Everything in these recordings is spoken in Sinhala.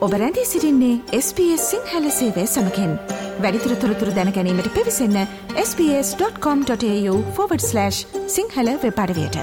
ඔබ රැඳී සිරින්නේ SBS සිංහල සේවය සමකෙන්. වැඩිතුර තොරතුර දැනැනීමට පිවිසන්න ps.com.ta/ සිංහල වෙපඩවයට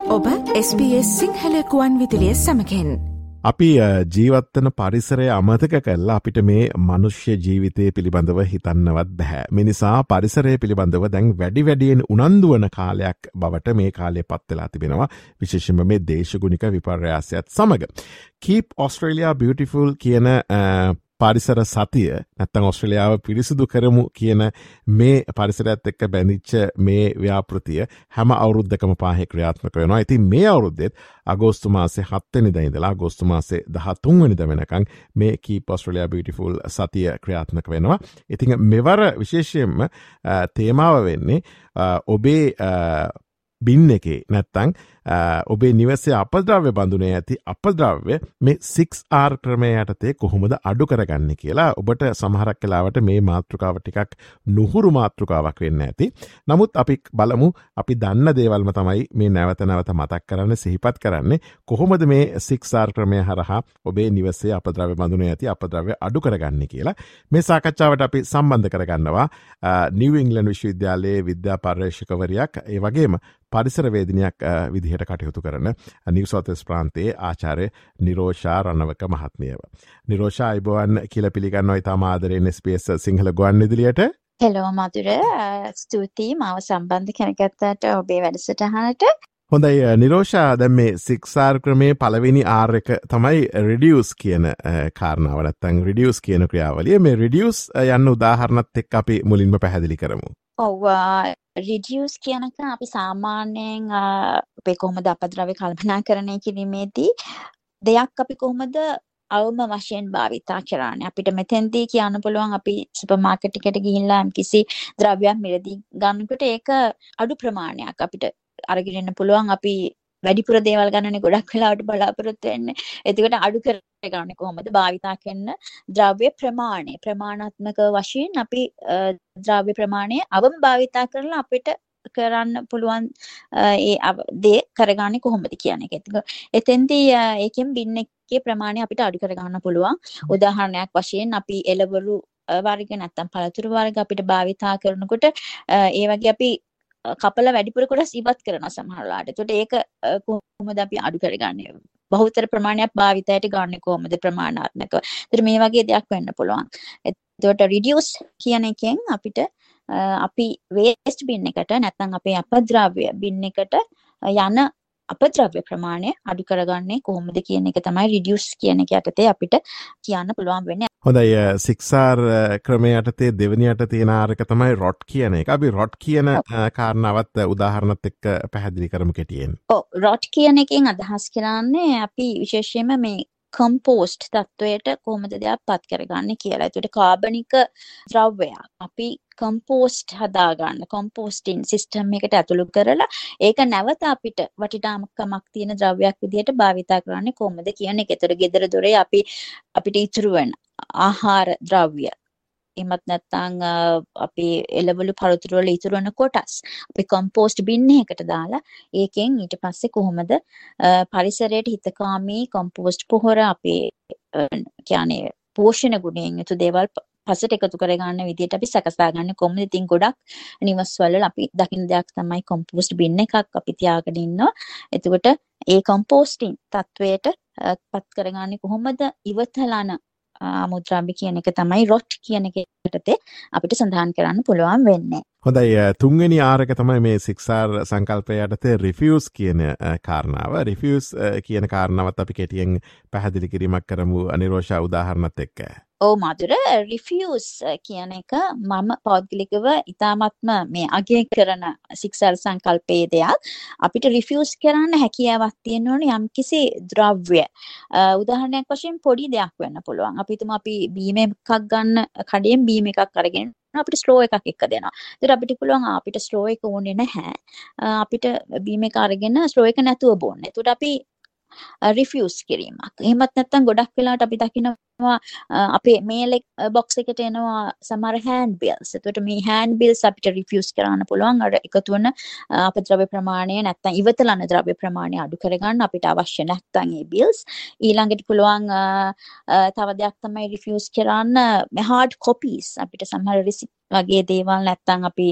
ඔබ SBS සිංහල කුවන් විදිලිය සමකෙන්. අපි ජීවත්වන පරිසරය අමතක කරලා අපිට මේ මනුෂ්‍ය ජීවිතය පිළිබඳව හිතන්නවත් බැහැ. මිනිසා පරිසරය පිළිබඳව දැන් වැඩි වැඩියෙන් උනන්දුවන කාලයක් බවට මේ කාලය පත්වෙලා තිබෙනවා විශේෂම මේ දේශගුණික විපර්යාසයත් සමඟ. කීප් ඔස්ට්‍රේලයා බියටිෆුල් කියන පරිසර සතිය නැත්තං ඔස්ට්‍රලියාව පිරිසිදු කරමු කියන මේ පරිසරත් එක්ක බැඳිච්ච මේ ව්‍යාපෘතිය හැම අවුරුද්ධකම පාහෙ ක්‍රියාත්මක වෙනවා. ඇති මේ අවුරුද්දෙත් අගෝස්තු මාසේ හත්තනි දයිඳලා ගොස්තු මාසේ දහතුන්වනිද වෙනකං මේ කී පොස්ට්‍රලයා බිටිෆුල් සතිය ක්‍රියාත්මක වෙනවා. ඉතිං මෙවර විශේෂයෙන්ම තේමාව වෙන්නේ ඔබේ බින්න එකේ නැත්තං ඔබේ නිවසේ අපද්‍රව්‍ය බඳුනේ ඇති අපද්‍රව්‍ය මේ සික්ස් ආර් ක්‍රමය යටතේ කොහොමද අඩු කරගන්න කියලා ඔබට සමහරක් කලාවට මේ මාතෘකාව ටිකක් නුහුරු මාතෘකාවක් වෙන්න ඇති. නමුත් අපි බලමු අපි දන්න දේවල්ම තමයි මේ නැවත නැවත මතක් කරන්න සිහිපත් කරන්නේ කොහොමද මේ සික්සාර් ක්‍රමය හරහා ඔබේ නිවසේ අපද්‍රව්‍ය බඳුනේ ඇති අපද්‍රව්‍ය අඩු කරගන්න කියලා මේ සාකච්ඡාවට අපි සම්බන්ධ කරගන්නවා නිව ඉංගලන් විශ්වවිද්‍යාලයේ විද්‍යා පර්යේෂකවරයක් ඒ වගේම පරිසර වේදිනයක් විදිහට කටයුතු කරන නිවසෝතස් ප්‍රාන්තයේ ආචාරය නිරෝෂා රණවක මහත්මියව. නිරෝෂා අයිබෝවන් කියල පිළිගන්න ඉතා මාදරෙන් ස්පේස් සිංහල ගුවන් ඉදිලියට හෙලෝ මදුර ස්තුතියි. මාව සම්බන්ධ කැනගත්තට ඔබේ වැඩසටහනට. හොඳයි නිරෝෂා. දැම් මේ සික්සාර් ක්‍රමේ පලවෙනි ආර්ක තමයි රඩියස් කියන කාරණාවනත්තන් රඩියස් කියන ක්‍රියාවලිය. මේ රඩියස් යන්න උදාහරණත් එක් අපි මුලින්ම පැහැදිලි කරමු. ඔව්වා රිඩියස් කියනක අපි සාමාන්‍යයෙන් අපේ කොහොමද අපද්‍රව්‍ය කල්පනාකරණය කිරීමේදී දෙයක් අපි කොහොමද අවම වශයෙන් භාවිතා කරන්නේ? අපිට මෙතෙන්දී කියන්න පුළුවන් අපි සුපර් මාකට් එකට ගිහිල්ලා කිසි ද්‍රව්‍යයක් මිලදී ගන්නකොට ඒක අඩු ප්‍රමාණයක් අපිට අරගෙන එන්න පුළුවන්. අපි වැඩිපුර දේවල් ගන්නනේ ගොඩක් වෙලාවට බලාපොරොත්තු වෙන්නේ. එතකොට අඩු කරගන්නේ කොහොමද? භාවිතා කරන ද්‍රව්‍ය ප්‍රමාණය ප්‍රමාණාත්මක වශයෙන් අපි ද්‍රව්‍ය ප්‍රමාණය අවම භාවිතා කරලා අපිට කරන්න පුළුවන් ඒ දේ කරගන්නේ කොහොමද කියන එක. එතෙන්දී ඒකෙන් බින් එකේ ප්‍රමාණය අපිට අඩු කරගන්න පුළුවන්. උදාහරණයක් වශයෙන් අපි එළවලු වර්ග නැත්තම් පළතුරු වර්ග අපිට භාවිතා කරනකොට ඒ වගේ අපි කපල වැඩිපුර කොටස් ඉවත් කරනවා සමහරලාට. එතකොට ඒක කොහොමද අපි අඩු කරගන්නේ? බහුතර ප්‍රමාණයක් භාවිතයට ගන්න කොහොමද ප්‍රමාණාත්මකව. ඒතර මේ වගේ දෙයක් වෙන්න පුළුවන්. එතකොට reduce කියන එකෙන් අපිට අපි waste bin එකට නැත්නම් අපේ අපද්‍රව්‍ය bin එකට යන අපද්‍රව්‍ය ප්‍රමාණය අඩු කරගන්නේ කොහොමද කියන එක තමයි රිඩියුස් කියන එක යටතේ අපිට කියන්න පුළුවන් වෙන්නේ. හොඳයි සික්සාර් ක්‍රමය යටතේ දෙවනියට තියෙන ආරක තමයි රොට් කියන එක. අපි රොට් කියන කාරණාවත් උදාහරණත් එක්ක පැහැදිලි කරමු කෙටියෙන්. ඔව් රොට් කියන එකෙන් අදහස් කරන්නේ අපි විශේෂයෙන්ම මේ කම්පෝස්ට් තත්ත්වයට කොහොමද දෙයක් පත් කරගන්නේ කියලා. ඒකට කාබනික ද්‍රව්‍යයක් අපි කම්පෝස්ට් හදාගන්න කොම්පෝස්ටින් සිස්ටම් එකට ඇතුළු කරලා ඒක නැවත අපිට වටිනාකමක් තියෙන ද්‍රව්‍යයක් විදිහට භාවිතා කරන්නේ කොහොමද කියන එක. ඒතර ගෙදර දොරේ අපි අපිට ඉතුරු වෙන ආහාර ද්‍රව්‍ය. එමත් නැත්නම් අපි එළවලු පළතුරු වල ඉතුරු වෙන කොටස්. අපි කම්පෝස්ට් බින් එකකට දාලා ඒකෙන් ඊට පස්සේ කොහොමද පරිසරයට හිතකාමී කම්පෝස්ට් පොහොර අපේ කියන්නේ පෝෂණ ගුණයෙන් යුතු දේවල් පසට එකතු කරගන්න විදිහට අපි සකසා ගන්න කොහොමද? ඉතින් ගොඩක් නිවස්වල අපි දකින්න දෙයක් තමයි කොම්පෝස්ට් බින් එකක් අපි තියාගෙන ඉන්නවා. එතකොට ඒ කොම්පෝස්ටින් තත්වයට පත් කරගන්නේ කොහොමද? ඉවතලන මුද්‍රාභි කියන එක තමයි රොට් කියන එක යටතේ අපිට සඳහන් කරන්න පුළුවන් වෙන්නේ. හොඳයි තුන්වෙනි ආරක තමයි මේ සික්සාර් සංකල්පය යටතේ රිෆියස් කියන කාරණාව රිෆියස් කියන කාරණාවත් අපි කෙටියෙන් පැහැදිලි කිරීමක් කරමු අනිරෝෂා උදාහරණත් එක්ක. ඕ මදුර රිෆියස් කියන එක මම පෞද්ගලිකව ඉතාමත්ම මේ අගේ කරන සික්සල් සංකල්පයේ දෙයක් අපිට රිෆියස් කරන්න හැකියාවක් තියෙන්න ඕනේ යම්කිසි ද්‍රව්‍ය උදාහරණයක් වශයෙන් පොඩි දෙයක් වෙන්න පුළුවන් අපි තුම අපි බීම එකක් ගන්න කඩයෙන් බීම එකක් අරගෙන අපිට ස්ලෝ එකක් එක්ක දෙනවා. ඒතර අපිට පුළුවන් අපිට ස්ලෝ එක ඕනේ නැහැ. අපිට බීම එක අරගෙන ස්ලෝ එක නැතුව බොන්න. ඒතර අපි රිෆියස් කිරීමක්. එහෙමත් නැත්නම් ගොඩක් වෙලාවට අපි දකිනවා එනවා අපේ මේල් බොක්ස් එකට එනවා සමහර හෑන්ඩ් බිල්ස්. එතකොට මේ හෑන්ඩ් බිල්ස් අපිට රිෆියුස් කරන්න පුළුවන් අර එකතු වෙන අපද්‍රව්‍ය ප්‍රමාණය නැත්නම් ඉවතලන ද්‍රව්‍ය ප්‍රමාණය අඩු කරගන්න අපිට අවශ්‍ය නැත්නම් ඒ බිල්ස්. ඊළඟට පුළුවන් තව දෙයක් තමයි රිෆියුස් කරන්න හાર્ඩ් කොපීස් අපිට සමහර රිසිප් වගේ දේවල් නැත්තම් අපි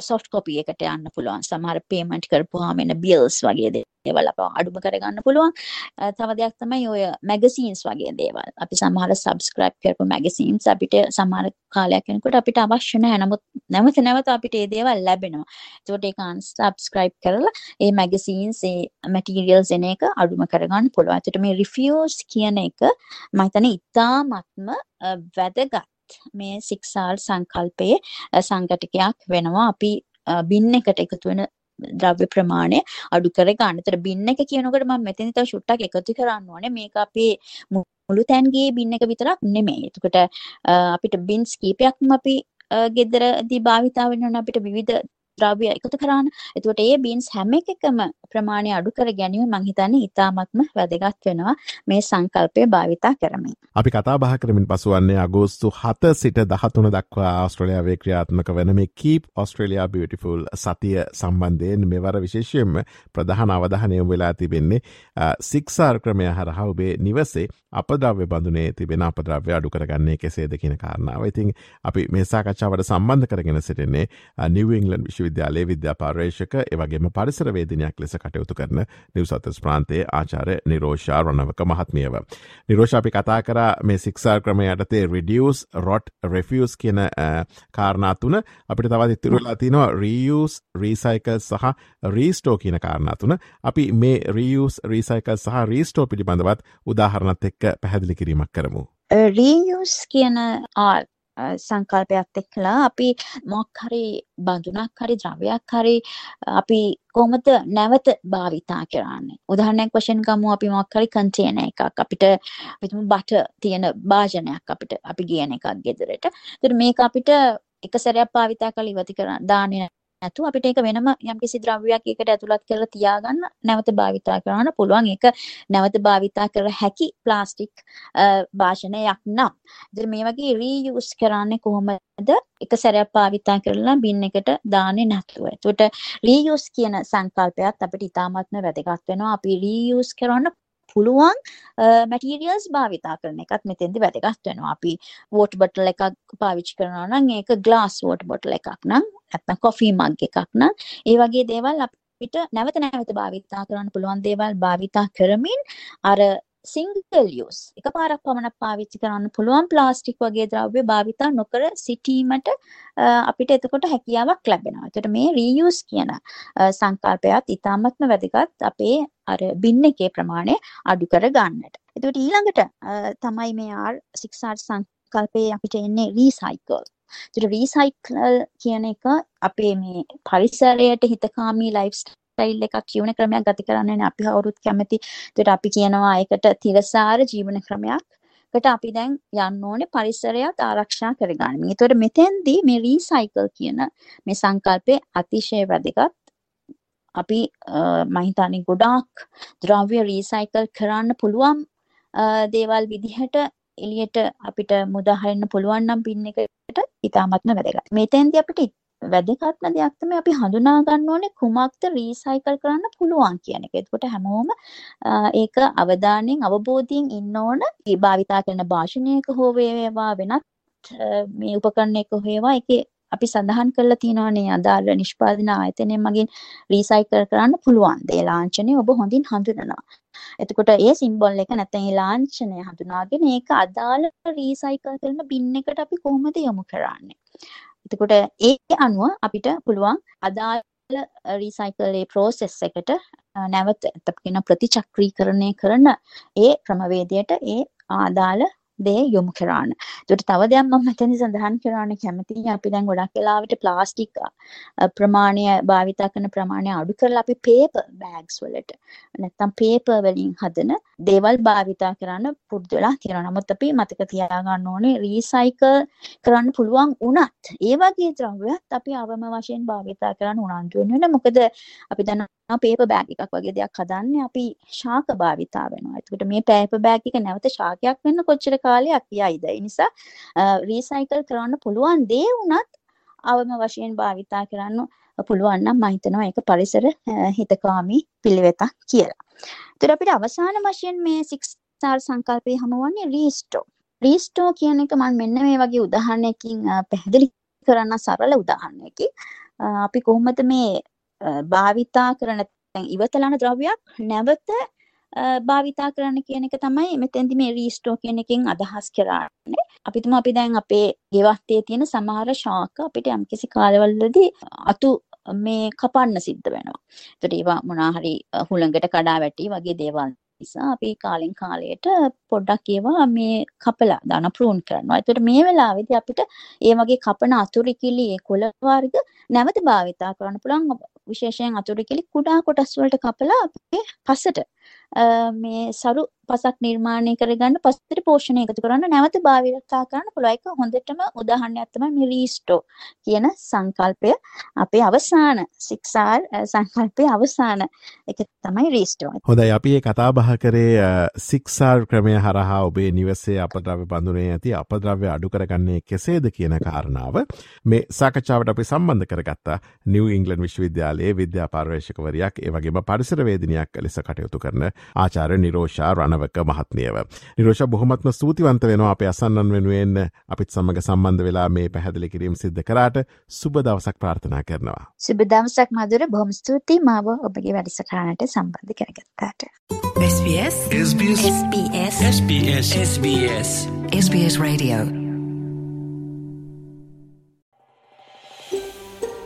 සොෆ්ට් කොපි එකට යන්න පුළුවන්. සමහර පේමන්ට් කරපුවාම එන බිල්ස් වගේ දේවල් අප අඩුම කරගන්න පුළුවන්. තව දෙයක් තමයි ඔය මැගසීන්ස් වගේ දේවල්. අපි සමහර සබ්ස්ක්‍රයිබ් කරපු මැගසීන්ස් අපිට සමහර කාලයක් යනකොට අපිට අවශ්‍ය නැහැ. නමුත් නැවත නැවත අපිට ඒ දේවල් ලැබෙනවා. ඒකට ඒක unsubscribe කරලා ඒ මැගසීන්ස් ඒ මැටීරියල්ස් එන එක අඩුම කරගන්න පුළුවන්. ඒකට මේ රිෆියුස් කියන එක මම හිතන්නේ ඉතාමත්ම වැදගත් මේ සික්සාල් සංකල්පයේ සංගටකයක් වෙනවා අපි බින්න එකට එකතු වෙන ද්‍රව්‍ය ප්‍රමාණය අඩු කර ගන්න. ඒතර බින්න එක කියනකොට මම මෙතන තව ෂුට්ටක් එකතු කරන්න ඕනේ. මේක අපේ මුළු තැන්ගේ බින්න එක විතරක් නෙමෙයි. එතකොට අපිට බින්ස් කීපයක්ම අපි ගෙදරදී භාවිතා වෙනවා අපිට විවිධ ද්‍රව්‍ය එකතු කරාන. එතකොට ඒ බීන්ස් හැම එකකම ප්‍රමාණය අඩු කර ගැනීම මං හිතන්නේ ඉතාමත්ම වැදගත් වෙනවා මේ සංකල්පය භාවිතා කරමින්. අපි කතා බහ කරමින් පසුවන්නේ අගෝස්තු 7 සිට 13 දක්වා ආස්ට්‍රේලියාවේ ක්‍රියාත්මක වන මේ කීප් ඔස්ට්‍රේලියා බියටිෆුල් සතිය සම්බන්ධයෙන් මෙවර විශේෂයෙන්ම ප්‍රධාන අවධානය වෙලා තිබෙන්නේ සික්සාර් ක්‍රමය හරහා ඔබේ නිවසේ අපද්‍රව්‍ය බඳුනේ තිබෙන අපද්‍රව්‍ය අඩු කරගන්නේ කෙසේද කියන කාරණාව. ඉතින් අපි මේ සාකච්ඡාවට සම්බන්ධ කරගෙන සිටින්නේ නිව් ඉංග්ලන්ඩ් විශ්වවිද්‍යාලයේ විද්‍යා පාර්ේෂක එවගේම පරිසරවේදනයක් ලෙස කටයුතු කරන නිවසතස් ප්‍රාන්තයේ ආචාර නිරෝෂා රණවක මහත්මියව. නිරෝෂාපි කතා කර මේ සික්සාර් ක්‍රමය යටතේ රිඩියස් රොට් රෙෆියස් කියන කාරණාතුන අපිට තවත් ඉතිරලා තිනවා රීයස් රීසයිකල් සහ රීස්ටෝ කියන කාරණාතුන අපි මේ රීයස් රීසයිකල් සහ රීස්ටෝ පිළිබඳවත් උදාහරණත් එක්ක පැහැදිලි කිරීමක් කරමු. රීයස් කියන සංකල්පයක් එක්කලා අපි මොක් හරි බඳුනක් හරි ද්‍රව්‍යයක් හරි අපි කොහොමද නැවත භාවිතා කරන්නේ උදාහරණයක් වශයෙන් ගමු අපි මොක් හරි කන්ටේනර් එකක් අපිට අපිටම බටර් තියෙන භාජනයක් අපිට අපි ගියන එකක් ගෙදරට. ඒතර මේක අපිට එක සැරයක් භාවිතා කරලා ඉවති කරන්න දාන්නේ නැතුව අපිට ඒක වෙනම යම්කිසි ද්‍රව්‍යයක් ඒකට ඇතුළත් කරලා තියාගන්න නැවත භාවිතා කරන්න පුළුවන්. ඒක නැවත භාවිතා කර හැකි ප්ලාස්ටික් භාෂණයක් නම්. ඉතින් මේ වගේ රීයුස් කරන්නේ කොහොමද? එක සැරයක් භාවිතා කරලා බින් එකට දාන්නේ නැතුව. එතකොට රීයුස් කියන සංකල්පයත් අපිට ඉතාමත්ම වැදගත් වෙනවා. අපි රීයුස් කරන්න පුළුවන් මැටීරියල්ස් භාවිතා කරන එකත් මෙතෙන්දි වැදගත් වෙනවා. අපි වෝටර් බොටල් එකක් පාවිච්චි කරනවා නම් ඒක ග්ලාස් වෝටර් බොටල් එකක් නම් නැත්නම් කොෆි මග් එකක් නම් ඒ වගේ දේවල් අපිට නැවත නැවත භාවිතා කරන්න පුළුවන් දේවල් භාවිතා කරමින් අර සිංගල් යස් එකපාරක් පමණක් පාවිච්චි කරන්න පුළුවන් ප්ලාස්ටික් වගේ ද්‍රව්‍ය භාවිතා නොකර සිටීමට අපිට එතකොට හැකියාවක් ලැබෙනවා. එතකොට මේ රීයුස් කියන සංකල්පයත් ඉතාමත්ම වැදගත් අපේ අර බින් එකේ ප්‍රමාණය අඩු කර ගන්නට. එතකොට ඊළඟට තමයි මේ R6R සංකල්පයේ අපිට එන්නේ රීසයිකල්. ඒතර රීසයිකල් කියන එක අපේ මේ පරිසරයට හිතකාමී ලයිෆ් ස්ටයිල් එකක් කියවන ක්‍රමයක් ගත කරන්නනේ අපි කවුරුත් කැමති. ඒතර අපි කියනවා ඒකට තිරසාර ජීවන ක්‍රමයක්. කට අපි දැන් යන්න ඕනේ පරිසරයත් ආරක්ෂා කරගන්න. ඒතකොට මෙතෙන්දී මේ රීසයිකල් කියන මේ සංකල්පය අතිශය වැදගත්. අපි මම හිතන්නේ ගොඩාක් ද්‍රව්‍ය රීසයිකල් කරන්න පුළුවන් දේවල් විදිහට එළියට අපිට මුදාහරින්න පුළුවන් නම් පින් එකට ඉතාමත්ම වැදගත්. මෙතෙන්දී අපිට වැදගත්ම දෙයක් තමයි අපි හඳුනා ගන්න ඕනේ කුමක්ද රීසයිකල් කරන්න පුළුවන් කියන එක. එතකොට හැමෝම ඒක අවධානයෙන් අවබෝධයෙන් ඉන්න ඕන. භාවිතා කරන භාෂණයක හෝ වේවා වෙනත් මේ උපකරණයක හේවා ඒකේ අපි සඳහන් කරලා තියෙනවානේ අදාළ නිෂ්පාදන ආයතනය මගින් රීසයිකල් කරන්න පුළුවන්. ඒ ලාංඡනය ඔබ හොඳින් හඳුනනවා. එතකොට ඒ සිම්බල් එක නැත්නම් ඒ ලාංඡනය හඳුනාගෙන ඒක අදාළ රීසයිකල් කරන බින් එකට අපි කොහොමද යොමු කරන්නේ? එතකොට ඒ අනුව අපිට පුළුවන් අදාළ රීසයිකල් ඒ ප්‍රෝසෙස් එකට නැවත කියන ප්‍රතිචක්‍රීකරණය කරන ඒ ක්‍රමවේදයට ඒ ආදාළ දේ යොමු කරන්න. ඒකට තව දෙයක් මම මෙතනදි සඳහන් කරන්න කැමතියි. අපි දැන් ගොඩක් වෙලාවට ප්ලාස්ටික් ප්‍රමාණය භාවිතා කරන ප්‍රමාණය අඩු කරලා අපි පේපර් බෑග්ස් වලට නැත්තම් පේපර් වලින් හදන දේවල් භාවිතා කරන්න පුරුදු වෙලා තියෙනවා. නමුත් අපි මතක තියාගන්න ඕනේ රීසයිකල් කරන්න පුළුවන් වුණත් ඒ වගේ ද්‍රව්‍යත් අපි අවම වශයෙන් භාවිතා කරන්න උනන්දු වෙනවා. මොකද අපි දන්නවා පේප බෑග් එකක් වගේ දෙයක් හදන්න අපි ශාක භාවිතා වෙනවා. එතකොට මේ පේප බෑග් එක නැවත ශාකයක් වෙන්න කොච්චර කාලයක් යයිද? ඒ නිසා රීසයිකල් කරන්න පුළුවන් දේ වුණත් අවම වශයෙන් භාවිතා කරන්න පුළුවන් නම් මම හිතනවා ඒක පරිසර හිතකාමී පිළිවෙතක් කියලා. ඒතර අපිට අවසාන වශයෙන් මේ 6R සංකල්පය හමුවන්නේ රීස්ටෝ. රීස්ටෝ කියන එක මම මෙන්න මේ වගේ උදාහරණයකින් පැහැදිලි කරන්න සරල උදාහරණයකින් අපි කොහොමද මේ භාවිතා කරන ඉවතලන ද්‍රව්‍යයක් නැවත භාවිතා කරන්න කියන එක තමයි මෙතෙන්දි මේ රීස්ටෝ කියන එකෙන් අදහස් කරන්නේ. අපිටම අපි දැන් අපේ ගෙවත්තේ තියෙන සමහර ශාක අපිට යම්කිසි කාලවලදී අතු මේ කපන්න සිද්ධ වෙනවා. ඒතට ඒවා මොනවා හරි හුළඟට කඩා වැටි වගේ දේවල් නිසා අපි කාලෙන් කාලයට පොඩ්ඩක් ඒවා මේ කපලා දාන ප්‍රූන් කරනවා. ඒතට මේ වෙලාවේදී අපිට ඒ වගේ කපන අතුරුකිලි ඒ කොළ වර්ග නැවත භාවිතා කරන්න පුළුවන් විශේෂයෙන් අතුරුකිලි කුඩා කොටස් වලට කපලා අපේ පසට මේ සරු පසක් නිර්මාණය කරගන්න පස්සට පෝෂණය එකතු කරන්න නැවත භාවිතා කරන්න පුළුවන්. එක හොඳටම උදාහරණයක් තමයි මේ රීස්ටෝ කියන සංකල්පය. අපේ අවසාන 6R සංකල්පයේ අවසාන එක තමයි රීස්ටෝ. හොඳයි. අපි මේ කතා බහ කරේ 6R ක්‍රමය හරහා ඔබේ නිවසේ අපද්‍රව්‍ය බඳුනේ ඇති අපද්‍රව්‍ය අඩු කරගන්නේ කෙසේද කියන කාරණාව මේ සාකච්ඡාවට අපි සම්බන්ධ කරගත්තා. නිව් ඉංගලන්ඩ් විශ්වවිද්‍යාලයේ විද්‍යා පර්යේෂකවරයක් ඒ වගේම පරිසර වේදිනියක් ලෙස කටයුතු කරන ආචාර නිරෝෂා රණවක මහත්මියව. නිරෝෂ බොහොමත්ම ස්තුතිවන්ත වෙනවා අප අසන්නන් වෙනුවෙන් අපිත් සමඟ සම්බන්ධ වෙලා මේ පැහැදිලි කිරීම සිද්ධ කරාට සුබ දවසක් ප්‍රාර්ථනා කරනවා. සුබ දවසක් මදුර බොහොම ස්තුතියි. මාව ඔබගේ වැඩසටහනට සම්බන්ධ කරගත්තාට. SBS SBS. SBS. SBS. SBS. SBS Radio